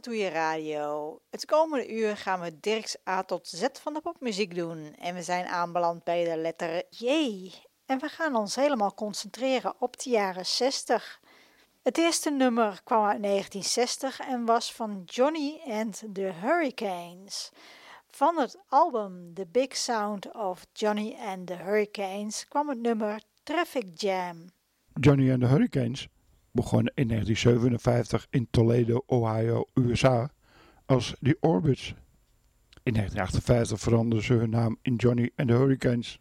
Ratatouille Radio. Het komende uur gaan we Dirks A tot Z van de popmuziek doen. En we zijn aanbeland bij de letter J. En we gaan ons helemaal concentreren op de jaren 60. Het eerste nummer kwam uit 1960 en was van Johnny and the Hurricanes. Van het album The Big Sound of Johnny and the Hurricanes kwam het nummer Traffic Jam. Johnny and the Hurricanes begon in 1957 in Toledo, Ohio, USA als The Orbits. In 1958 veranderden ze hun naam in Johnny and the Hurricanes.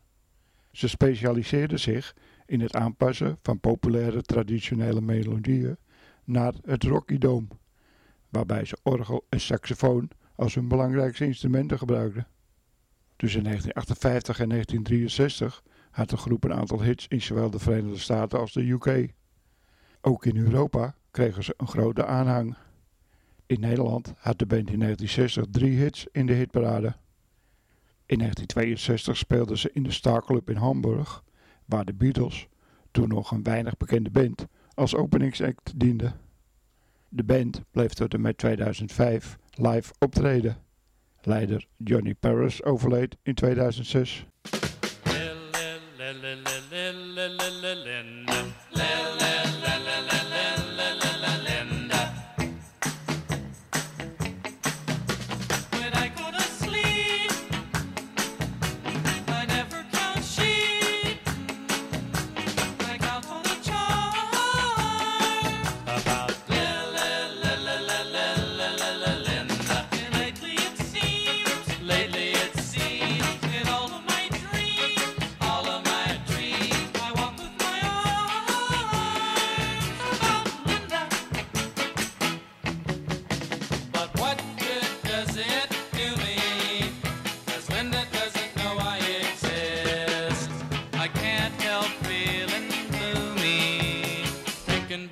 Ze specialiseerden zich in het aanpassen van populaire traditionele melodieën naar het Rocky waarbij ze orgel en saxofoon als hun belangrijkste instrumenten gebruikten. Tussen 1958 en 1963 had de groep een aantal hits in zowel de Verenigde Staten als de UK. Ook in Europa kregen ze een grote aanhang. In Nederland had de band in 1960 drie hits in de hitparade. In 1962 speelden ze in de Star Club in Hamburg, waar de Beatles, toen nog een weinig bekende band, als openingsact diende. De band bleef tot en met 2005 live optreden. Leider Johnny Paris overleed in 2006.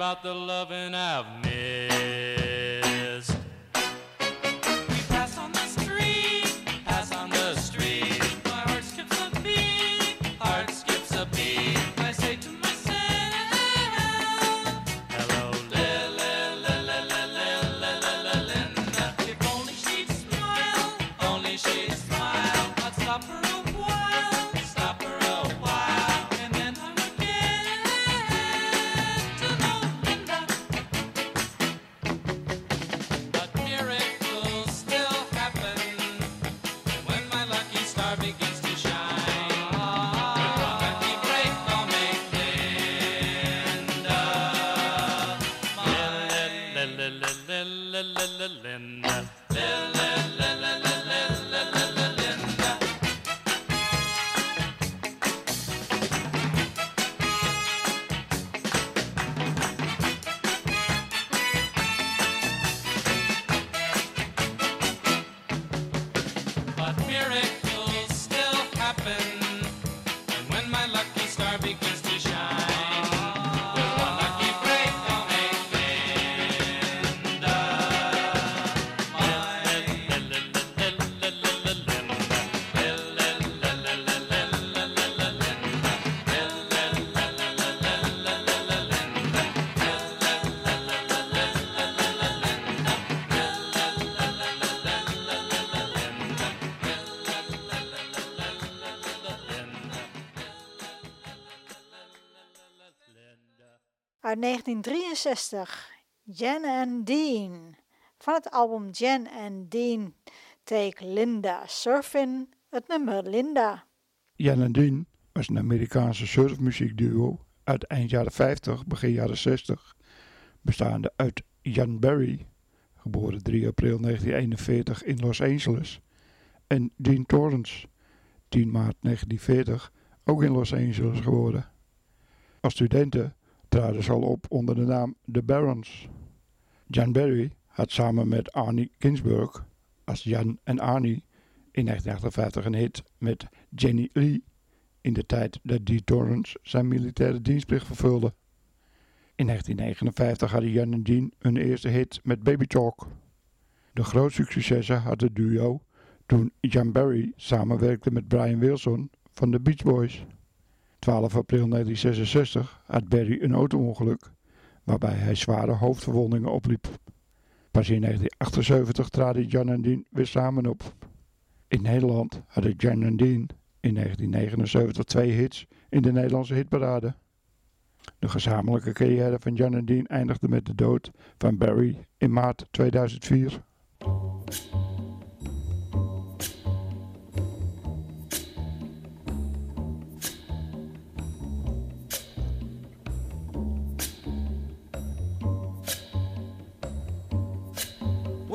About the loving I've missed. Uit 1963, Jan and Dean. Van het album Jan and Dean Take Linda Surfing, het nummer Linda. Jan en Dean was een Amerikaanse surfmuziekduo uit eind jaren 50, begin jaren 60, bestaande uit Jan Barry, geboren 3 april 1941 in Los Angeles, en Dean Torrance, 10 maart 1940, ook in Los Angeles geboren. Als studenten traden ze al op onder de naam The Barons. Jan Barry had samen met Arnie Ginsberg als Jan en Arnie in 1958 een hit met Jenny Lee in de tijd dat Dee Torrance zijn militaire dienstplicht vervulde. In 1959 hadden Jan en Dean hun eerste hit met Baby Talk. De grootste successen had het duo toen Jan Barry samenwerkte met Brian Wilson van de Beach Boys. 12 april 1966 had Barry een auto-ongeluk waarbij hij zware hoofdverwondingen opliep. Pas in 1978 traden Jan en Dean weer samen op. In Nederland hadden Jan en Dean in 1979 twee hits in de Nederlandse hitparade. De gezamenlijke carrière van Jan en Dean eindigde met de dood van Barry in maart 2004.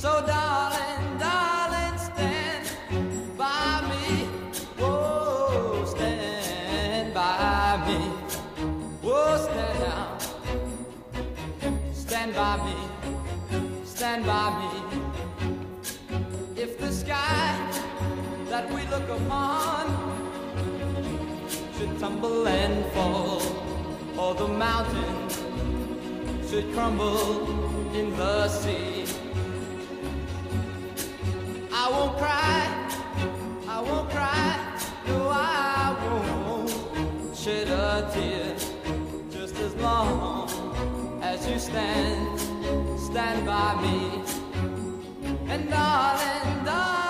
So, darling, darling, stand by me. Whoa, stand by me. Whoa, stand now. Stand by me. Stand by me. If the sky that we look upon should tumble and fall, or the mountain should crumble in the sea. I won't cry, I won't cry, no, I won't shed a tear. Just as long as you stand, stand by me. And darling, darling,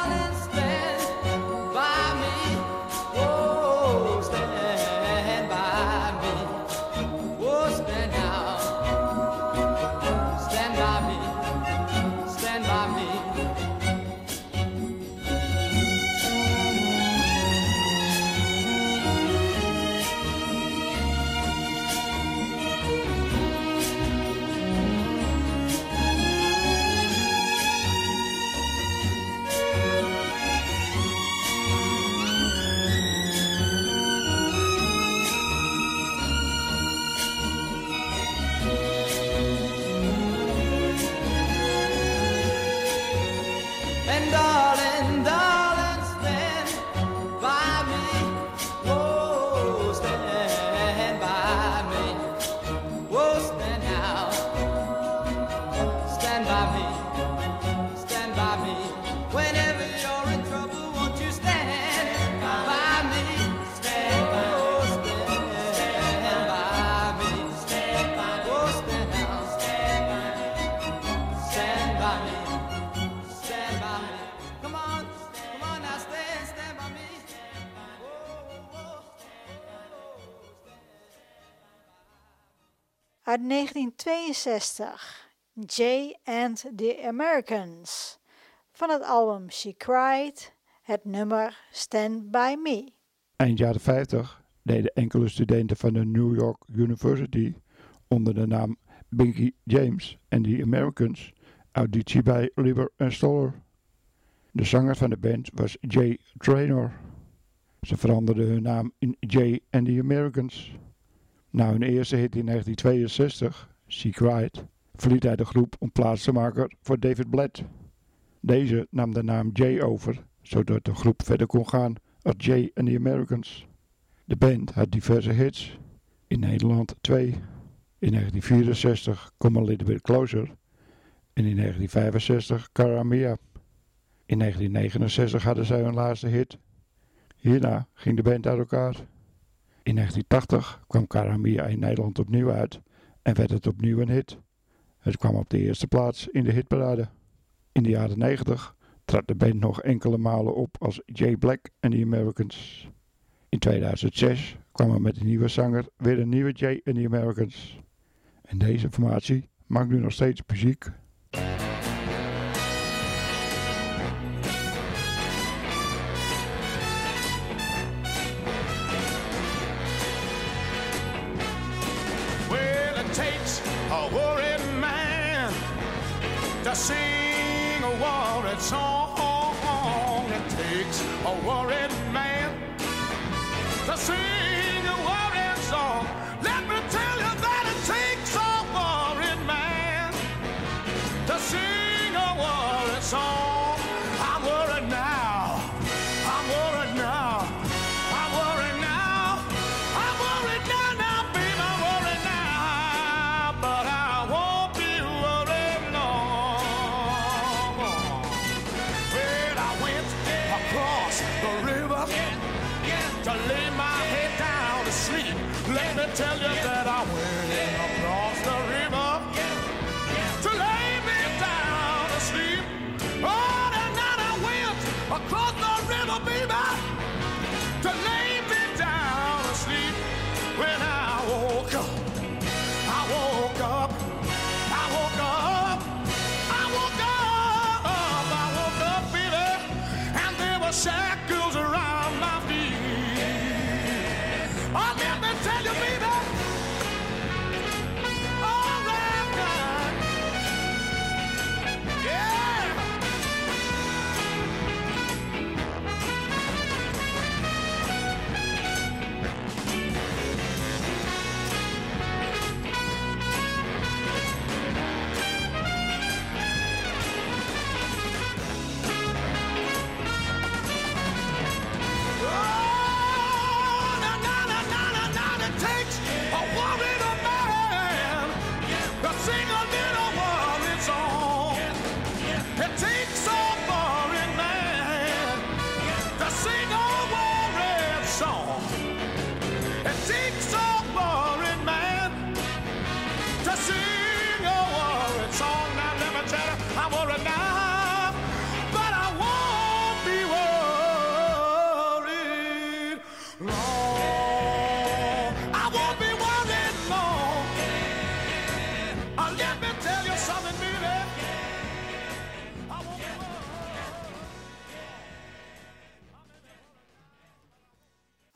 Uit 1962, Jay and the Americans. Van het album She Cried, het nummer Stand By Me. Eind jaren 50 deden enkele studenten van de New York University onder de naam Binky James en The Americans auditie bij Lieber Stoller. De zanger van de band was Jay Traynor. Ze veranderden hun naam in Jay and the Americans. Na hun eerste hit in 1962, She Cried, verliet hij de groep om plaats te maken voor David Blatt. Deze nam de naam Jay over, zodat de groep verder kon gaan als Jay and the Americans. De band had diverse hits, in Nederland twee. In 1964 Come a Little Bit Closer. En in 1965 Caramia. In 1969 hadden zij hun laatste hit. Hierna ging de band uit elkaar. In 1980 kwam Caramia in Nederland opnieuw uit en werd het opnieuw een hit. Het kwam op de eerste plaats in de hitparade. In de jaren 90 trad de band nog enkele malen op als Jay Black en The Americans. In 2006 kwam er met een nieuwe zanger weer een nieuwe Jay en The Americans. En deze formatie maakt nu nog steeds muziek. To sing a worried song. It takes a worried man to sing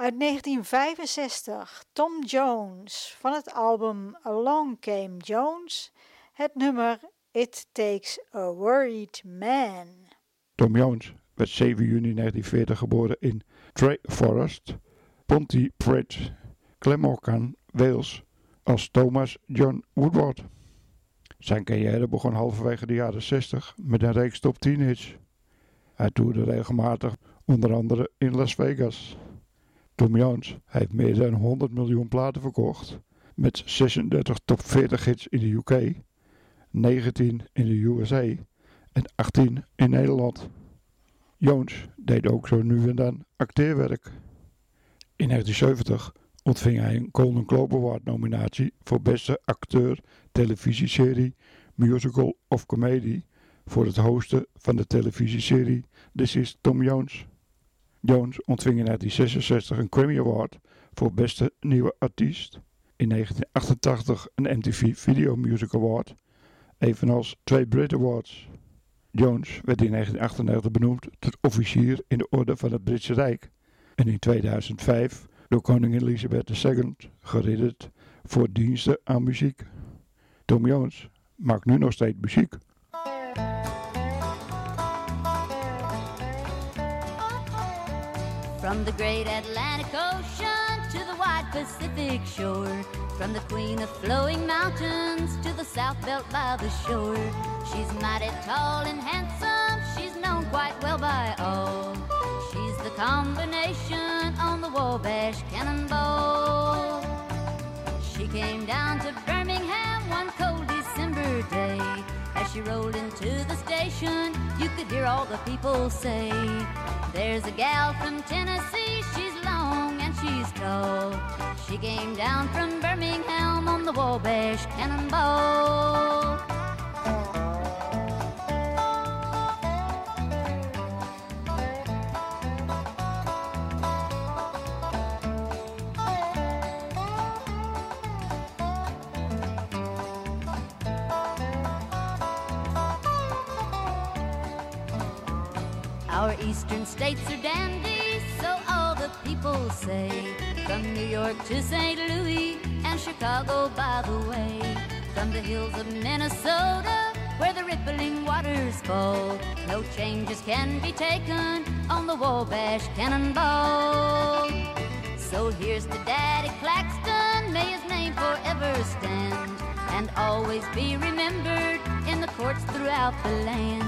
Uit 1965 Tom Jones van het album Along Came Jones, het nummer It Takes a Worried Man. Tom Jones werd 7 juni 1940 geboren in Trey Forest, Pontefract, Glamorgan, Wales, als Thomas John Woodward. Zijn carrière begon halverwege de jaren 60 met een reeks top 10 hits. Hij toerde regelmatig, onder andere in Las Vegas. Tom Jones heeft meer dan 100 miljoen platen verkocht, met 36 top 40 hits in de UK, 19 in de USA en 18 in Nederland. Jones deed ook zo nu en dan acteerwerk. In 1970 ontving hij een Golden Globe Award nominatie voor beste acteur televisieserie, musical of comedy voor het hosten van de televisieserie This is Tom Jones. Jones ontving in 1966 een Grammy Award voor beste nieuwe artiest. In 1988 een MTV Video Music Award, evenals twee Brit Awards. Jones werd in 1998 benoemd tot officier in de Orde van het Britse Rijk en in 2005 door koningin Elizabeth II geridderd voor diensten aan muziek. Tom Jones maakt nu nog steeds muziek. From the great Atlantic Ocean to the wide Pacific shore, from the queen of flowing mountains to the south belt by the shore. She's mighty tall and handsome, she's known quite well by all. She's the combination on the Wabash Cannonball. She came down to she rolled into the station, you could hear all the people say, There's a gal from Tennessee, she's long and she's tall. She came down from Birmingham on the Wabash Cannonball. Our eastern states are dandies, so all the people say. From New York to St. Louis and Chicago, by the way. From the hills of Minnesota, where the rippling waters fall. No changes can be taken on the Wabash Cannonball. So here's to Daddy Claxton, may his name forever stand and always be remembered in the courts throughout the land.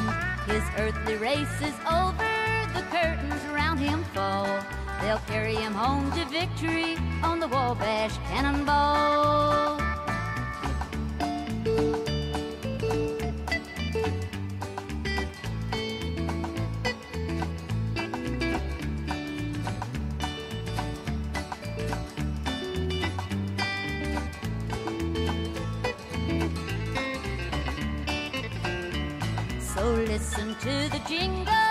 His earthly race is over, curtains around him fall. They'll carry him home to victory on the Wabash Cannonball. So listen to the jingle,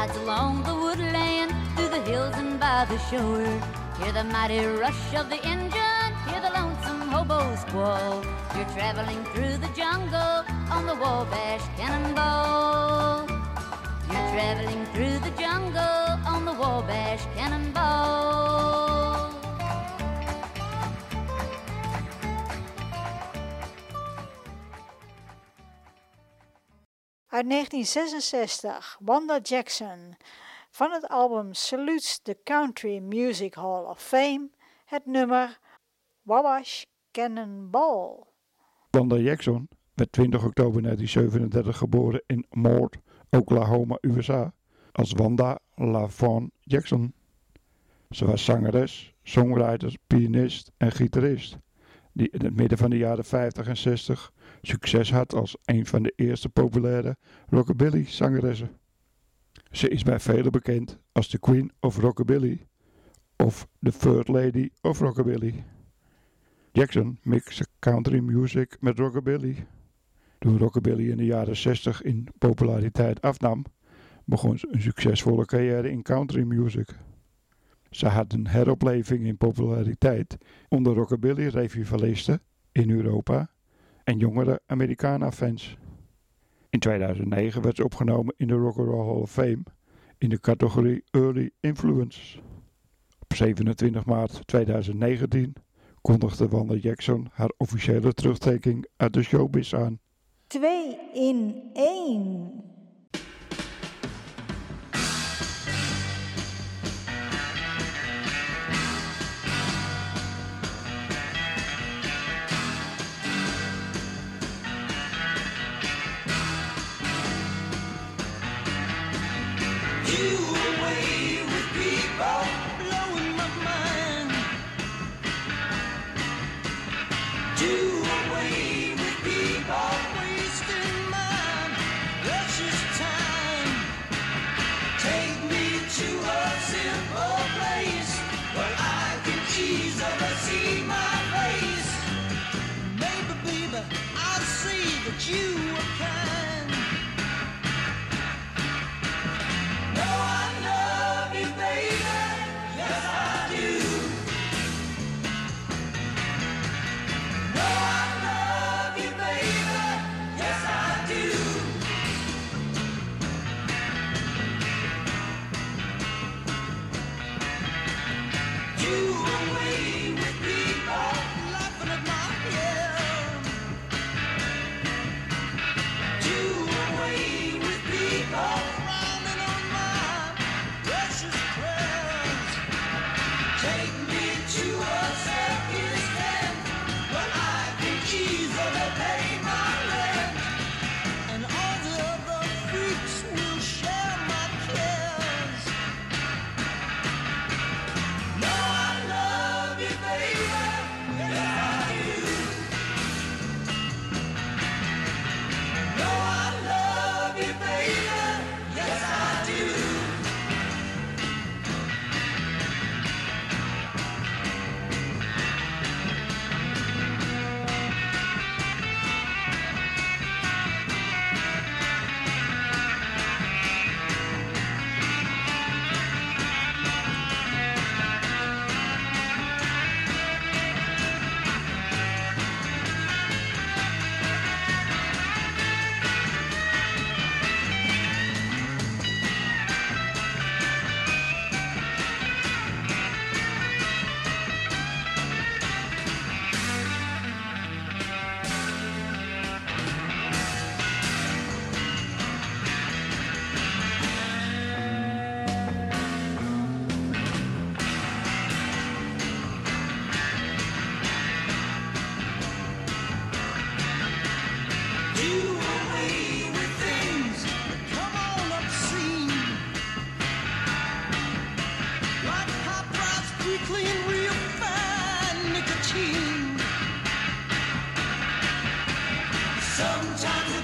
glides along the woodland through the hills and by the shore. Hear the mighty rush of the engine, hear the lonesome hobo squall. You're traveling through the jungle on the Wabash Cannonball. You're traveling through the jungle on the Wabash Cannonball. Uit 1966, Wanda Jackson. Van het album Salutes the Country Music Hall of Fame, het nummer Wabash Cannonball. Wanda Jackson werd 20 oktober 1937 geboren in Moord, Oklahoma, USA, als Wanda LaVaughn Jackson. Ze was zangeres, songwriter, pianist en gitarist, die in het midden van de jaren 50 en 60 succes had als een van de eerste populaire rockabilly-zangeressen. Ze is bij velen bekend als de Queen of Rockabilly of de Third Lady of Rockabilly. Jackson mixte country music met rockabilly. Toen rockabilly in de jaren 60 in populariteit afnam, begon ze een succesvolle carrière in country music. Ze had een heropleving in populariteit onder rockabilly-revivalisten in Europa en jongere Americana-fans. In 2009 werd ze opgenomen in de Rock and Roll Hall of Fame in de categorie Early Influence. Op 27 maart 2019 kondigde Wanda Jackson haar officiële terugtrekking uit de showbiz aan. 2 in 1.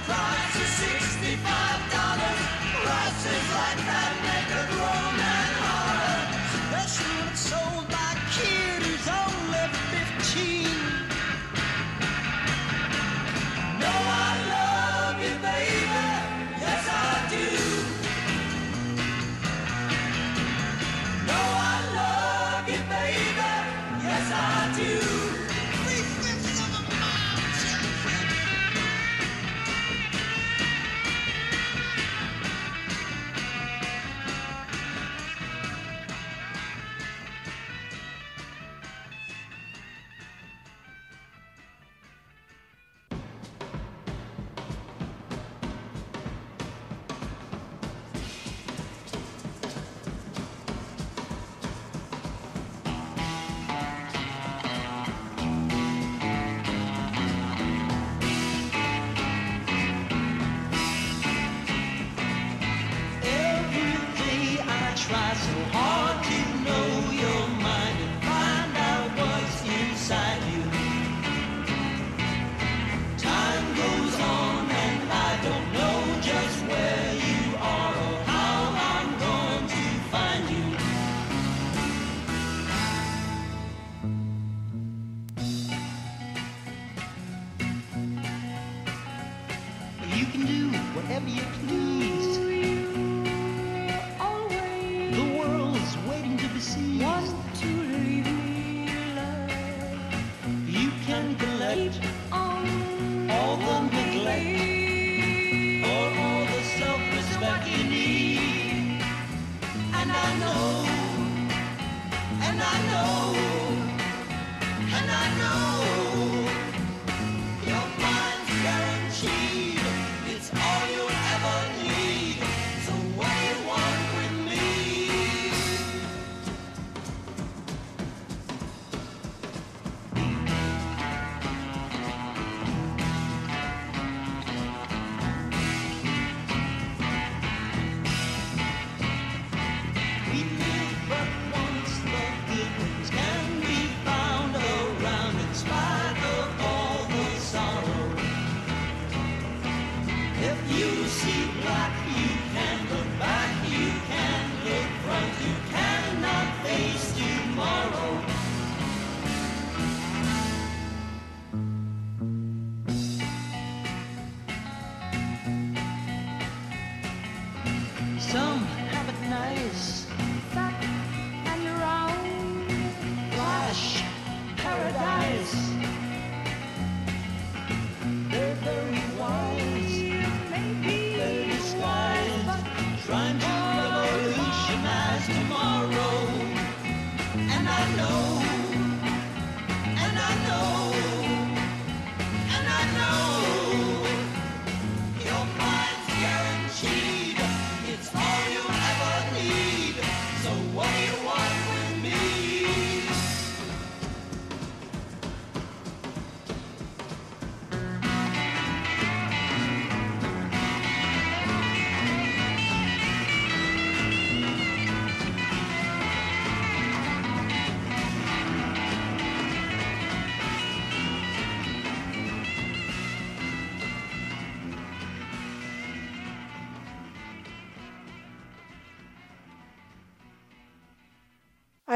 cry.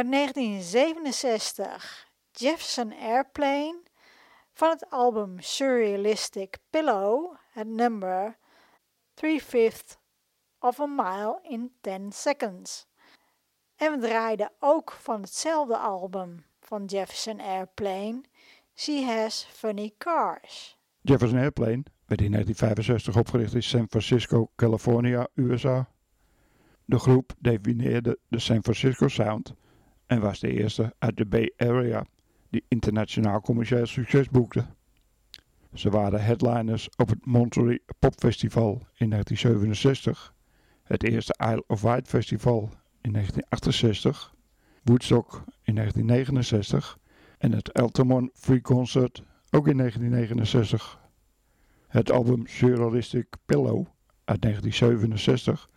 Uit 1967 Jefferson Airplane van het album Surrealistic Pillow, het nummer Three Fifth of a Mile in 10 Seconds. En we draaiden ook van hetzelfde album van Jefferson Airplane, She Has Funny Cars. Jefferson Airplane werd in 1965 opgericht in San Francisco, California, USA. De groep definieerde de San Francisco Sound en was de eerste uit de Bay Area die internationaal commercieel succes boekte. Ze waren headliners op het Monterey Pop Festival in 1967, het eerste Isle of Wight Festival in 1968, Woodstock in 1969 en het Altamont Free Concert ook in 1969. Het album Surrealistic Pillow uit 1967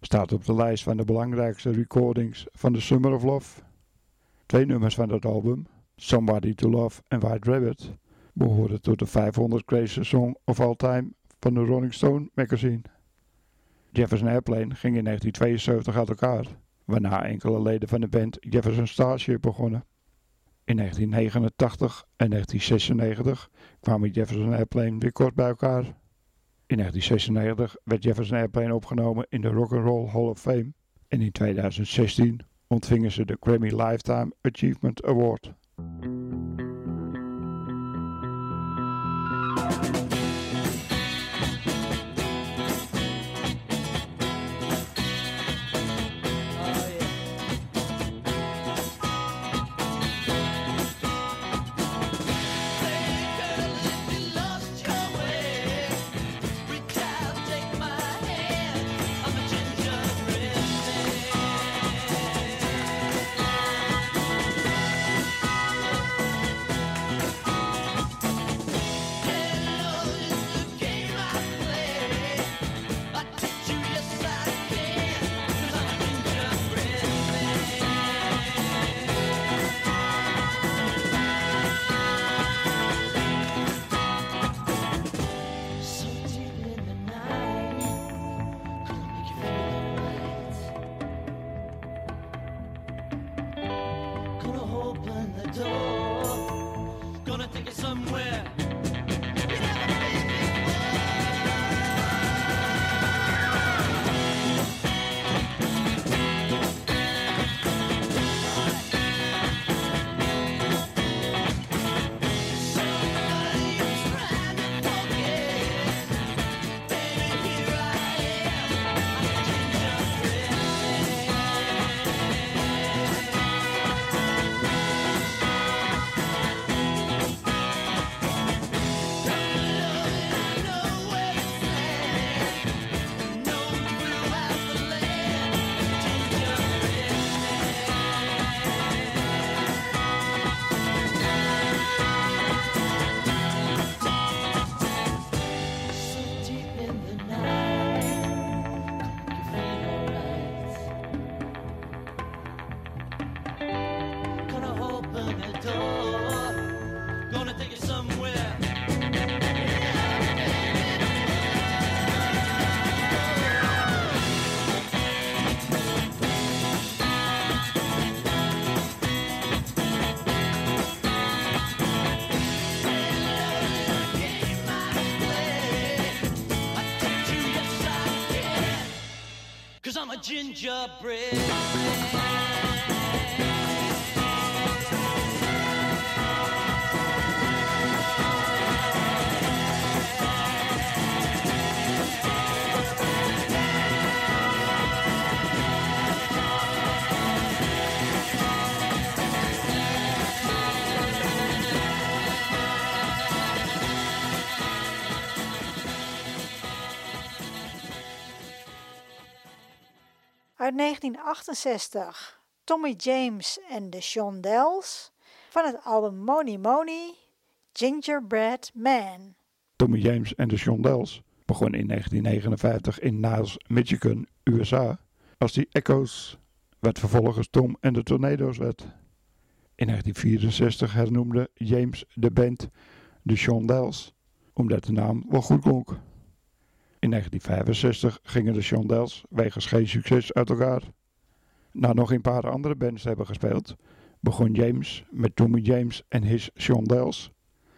staat op de lijst van de belangrijkste recordings van The Summer of Love. Twee nummers van dat album, Somebody to Love en White Rabbit, behoren tot de 500 Greatest Song of All Time van de Rolling Stone magazine. Jefferson Airplane ging in 1972 uit elkaar, waarna enkele leden van de band Jefferson Starship begonnen. In 1989 en 1996 kwamen Jefferson Airplane weer kort bij elkaar. In 1996 werd Jefferson Airplane opgenomen in de Rock and Roll Hall of Fame en in 2016 ontvingen ze de Grammy Lifetime Achievement Award. Gingerbread. Uit 1968 Tommy James en de Shondells van het album Money Money Gingerbread Man. Tommy James en de Shondells begonnen in 1959 in Niles, Michigan, USA als die Echoes, wat vervolgens Tom en de Tornadoes werd. In 1964 hernoemde James de band de Shondells, omdat de naam wel goed klonk. In 1965 gingen de Shondells wegens geen succes uit elkaar. Na nog een paar andere bands te hebben gespeeld, begon James met Tommy James en his Shondells,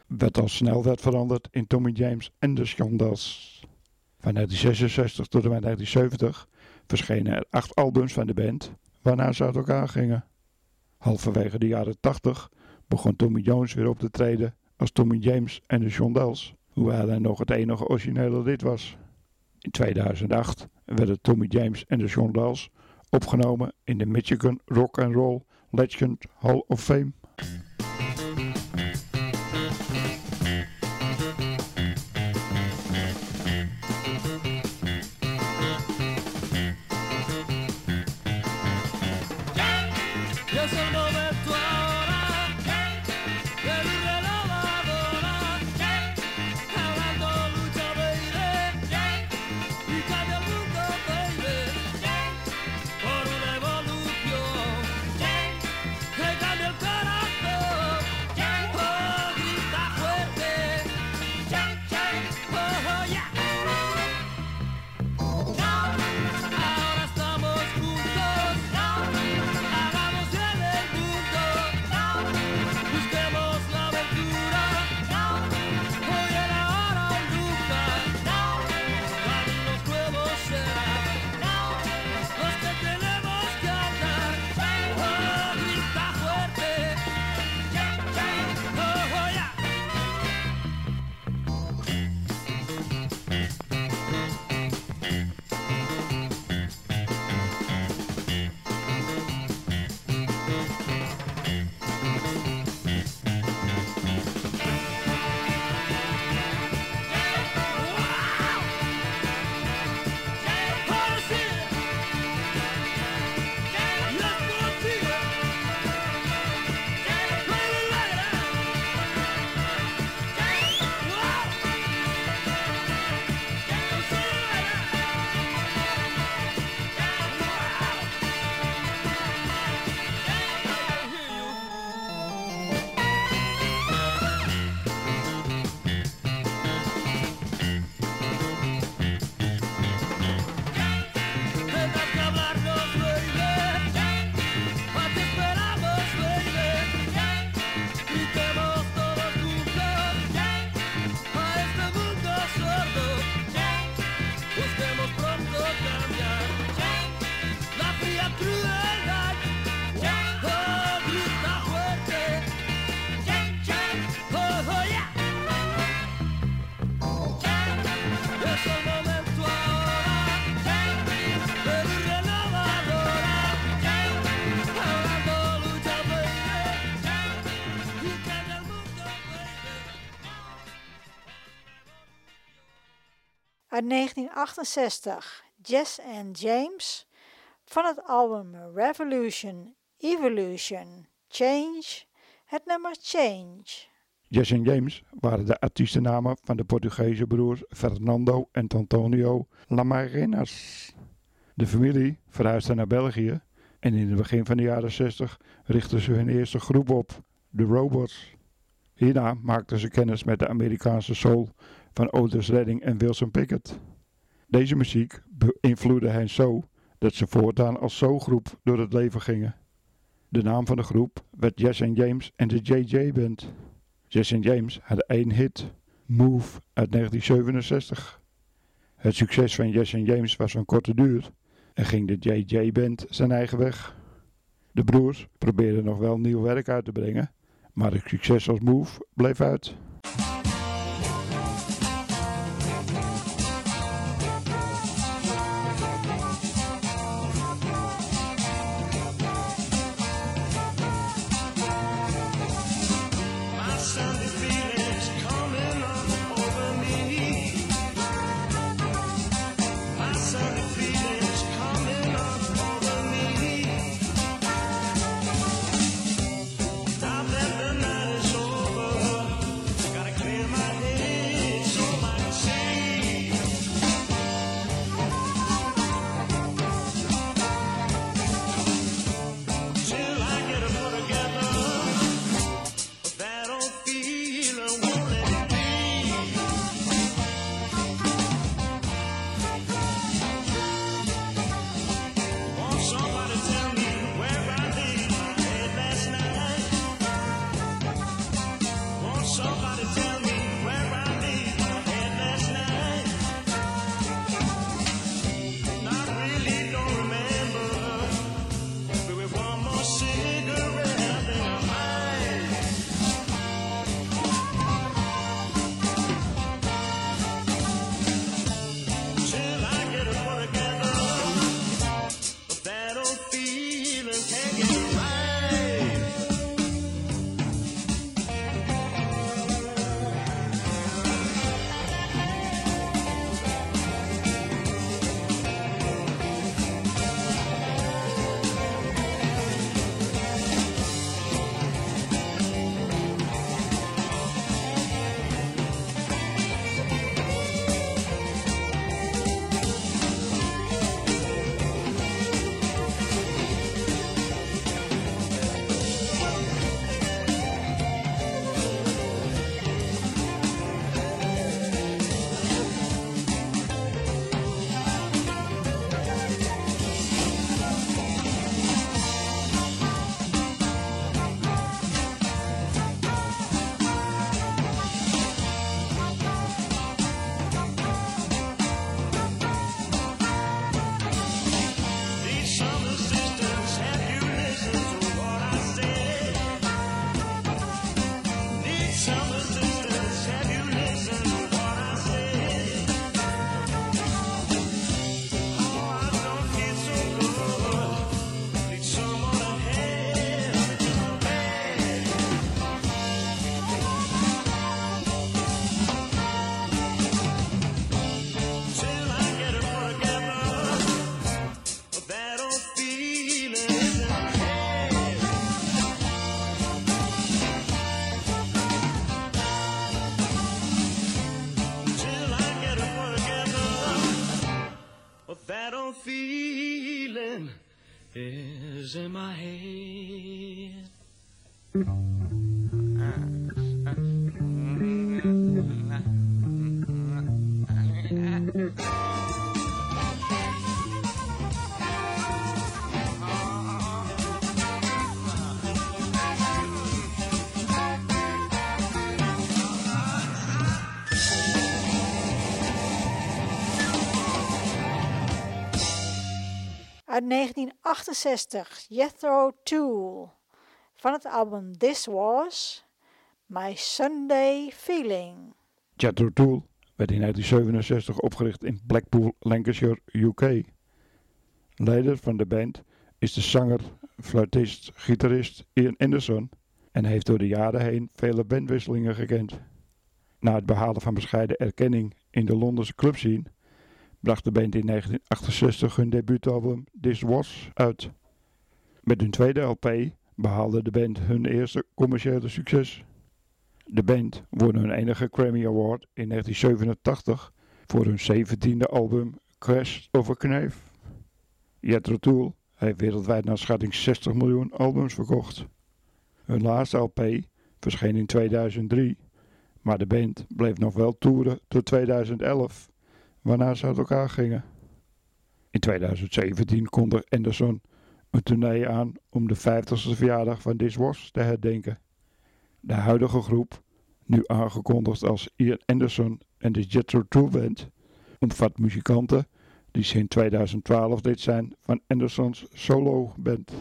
wat al snel werd veranderd in Tommy James en de Shondells. Van 1966 tot en met 1970 verschenen er acht albums van de band, waarna ze uit elkaar gingen. Halverwege de jaren 80 begon Tommy Jones weer op te treden als Tommy James en de Shondells, hoewel hij nog het enige originele lid was. In 2008 werden Tommy James en de Shondells opgenomen in de Michigan Rock and Roll Legend Hall of Fame. Uit 1968, Jess and James van het album Revolution, Evolution, Change, het nummer Change. Jess en James waren de artiestennamen van de Portugese broers Fernando en Antonio Lamarenas. De familie verhuisde naar België en in het begin van de jaren 60 richtten ze hun eerste groep op, de Robots. Hierna maakten ze kennis met de Amerikaanse soul van Otis Redding en Wilson Pickett. Deze muziek beïnvloedde hen zo dat ze voortaan als soulgroep door het leven gingen. De naam van de groep werd Jess James en de JJ Band. Jess James hadden één hit, Move, uit 1967. Het succes van Jess James was van korte duur en ging de JJ Band zijn eigen weg. De broers probeerden nog wel nieuw werk uit te brengen, maar het succes als Move bleef uit. Uit 1968, Jethro Tull van het album This Was My Sunday Feeling. Jethro Tull werd in 1967 opgericht in Blackpool, Lancashire, UK. Leider van de band is de zanger, fluitist, gitarist Ian Anderson en heeft door de jaren heen vele bandwisselingen gekend. Na het behalen van bescheiden erkenning in de Londense clubscene bracht de band in 1968 hun debuutalbum This Was uit. Met hun tweede LP behaalde de band hun eerste commerciële succes. De band won hun enige Grammy Award in 1987 voor hun zeventiende album Crash Over Knave. Jethro Tull heeft wereldwijd naar schatting 60 miljoen albums verkocht. Hun laatste LP verscheen in 2003, maar de band bleef nog wel toeren tot 2011, waarna ze uit elkaar gingen. In 2017 kondigde Anderson een tournee aan om de 50ste verjaardag van This te herdenken. De huidige groep, nu aangekondigd als Ian Anderson en de Jethro Tull Band, omvat muzikanten die sinds 2012 lid zijn van Andersons solo band.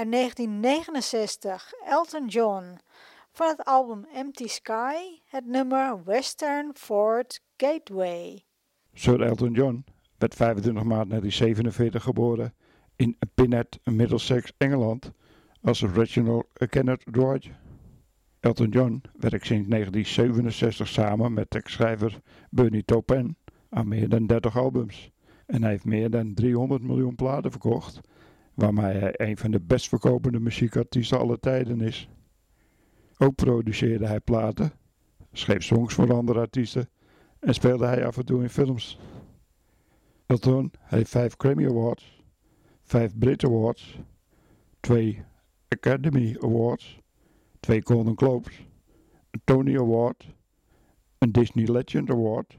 Uit 1969, Elton John. Van het album Empty Sky, het nummer Western Ford Gateway. Sir Elton John werd 25 maart 1947 geboren in Pinnet, Middlesex, Engeland, als Reginald Kenneth George. Elton John werkt sinds 1967 samen met tekstschrijver Bernie Taupin aan meer dan 30 albums. En hij heeft meer dan 300 miljoen platen verkocht, waarmee hij een van de best verkopende muziekartiesten aller tijden is. Ook produceerde hij platen, schreef songs voor andere artiesten en speelde hij af en toe in films. Elton heeft vijf Grammy Awards, vijf Brit Awards, twee Academy Awards, twee Golden Globes, een Tony Award, een Disney Legend Award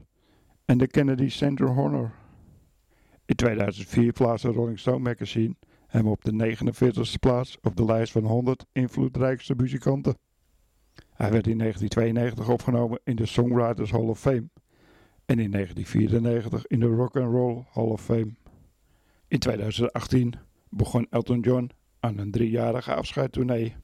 en de Kennedy Center Honor. In 2004 plaatste Rolling Stone magazine hem op de 49e plaats op de lijst van 100 invloedrijkste muzikanten. Hij werd in 1992 opgenomen in de Songwriters Hall of Fame en in 1994 in de Rock and Roll Hall of Fame. In 2018 begon Elton John aan een driejarige afscheidstournee.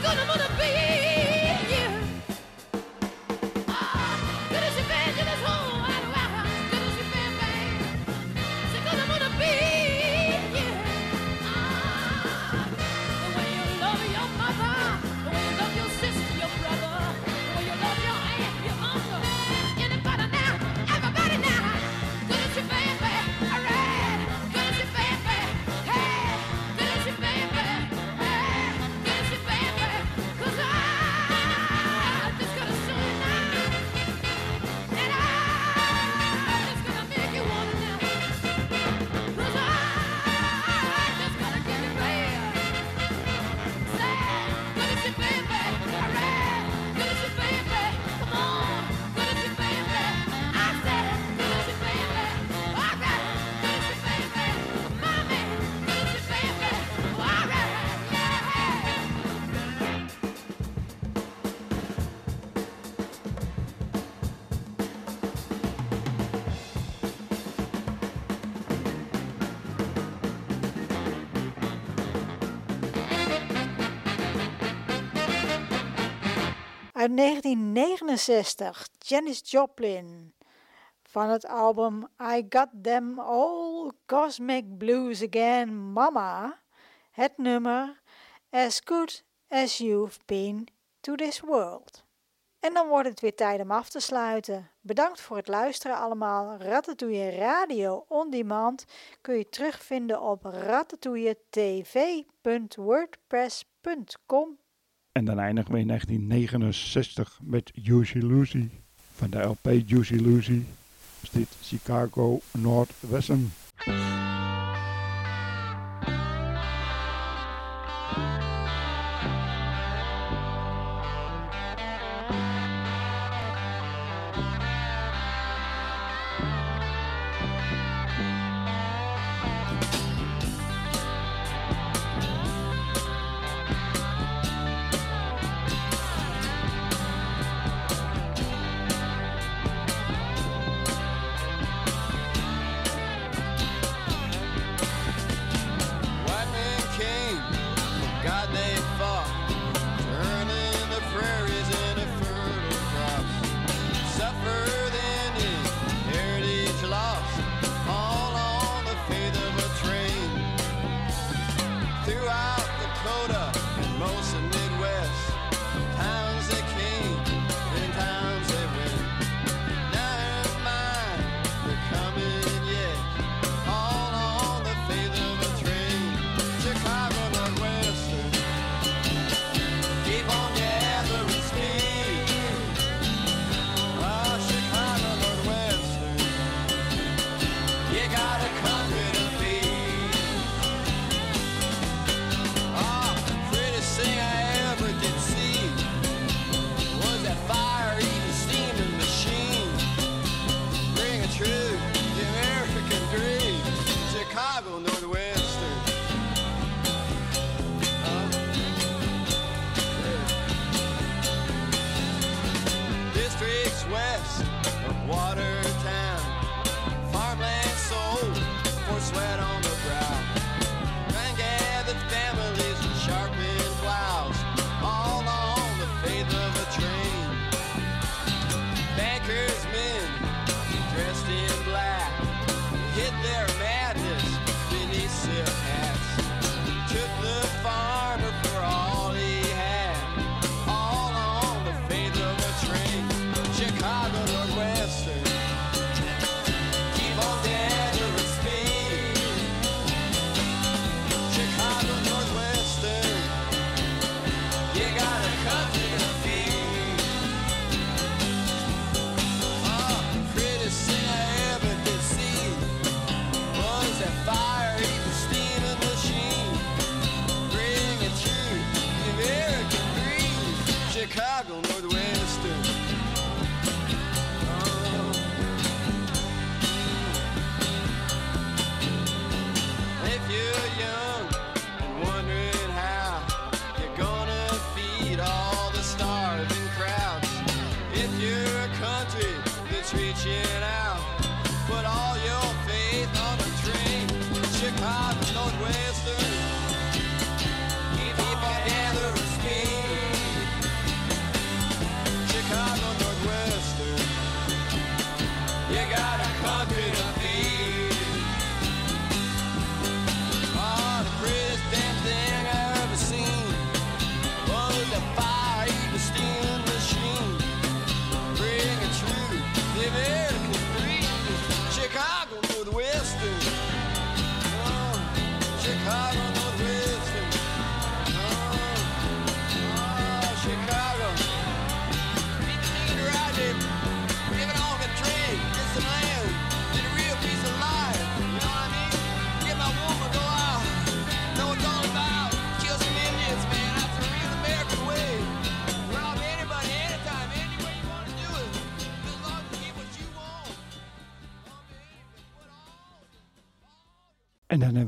you're gonna wanna be 1969, Janis Joplin van het album I Got Them All Cosmic Blues Again Mama, het nummer As Good As You've Been to This World. En dan wordt het weer tijd om af te sluiten. Bedankt voor het luisteren allemaal. Ratatouille Radio On Demand kun je terugvinden op ratatouilletv.wordpress.com en dan eindigen we in 1969 met Juicy Lucy van de LP Juicy Lucy. Is dit Chicago Northwestern.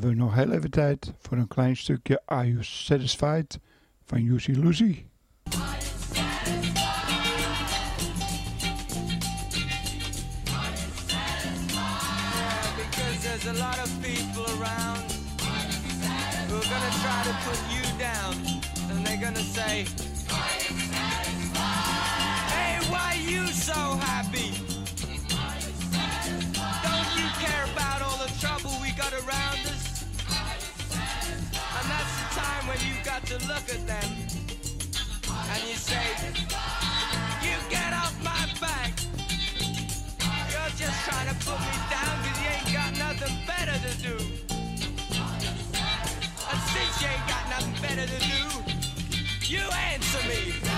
hebben we nog heel even tijd voor een klein stukje Are You Satisfied van Lucy Lucy. At them and you say, You get off my back. You're just trying to put me down because you ain't got nothing better to do. And since you ain't got nothing better to do, you answer me.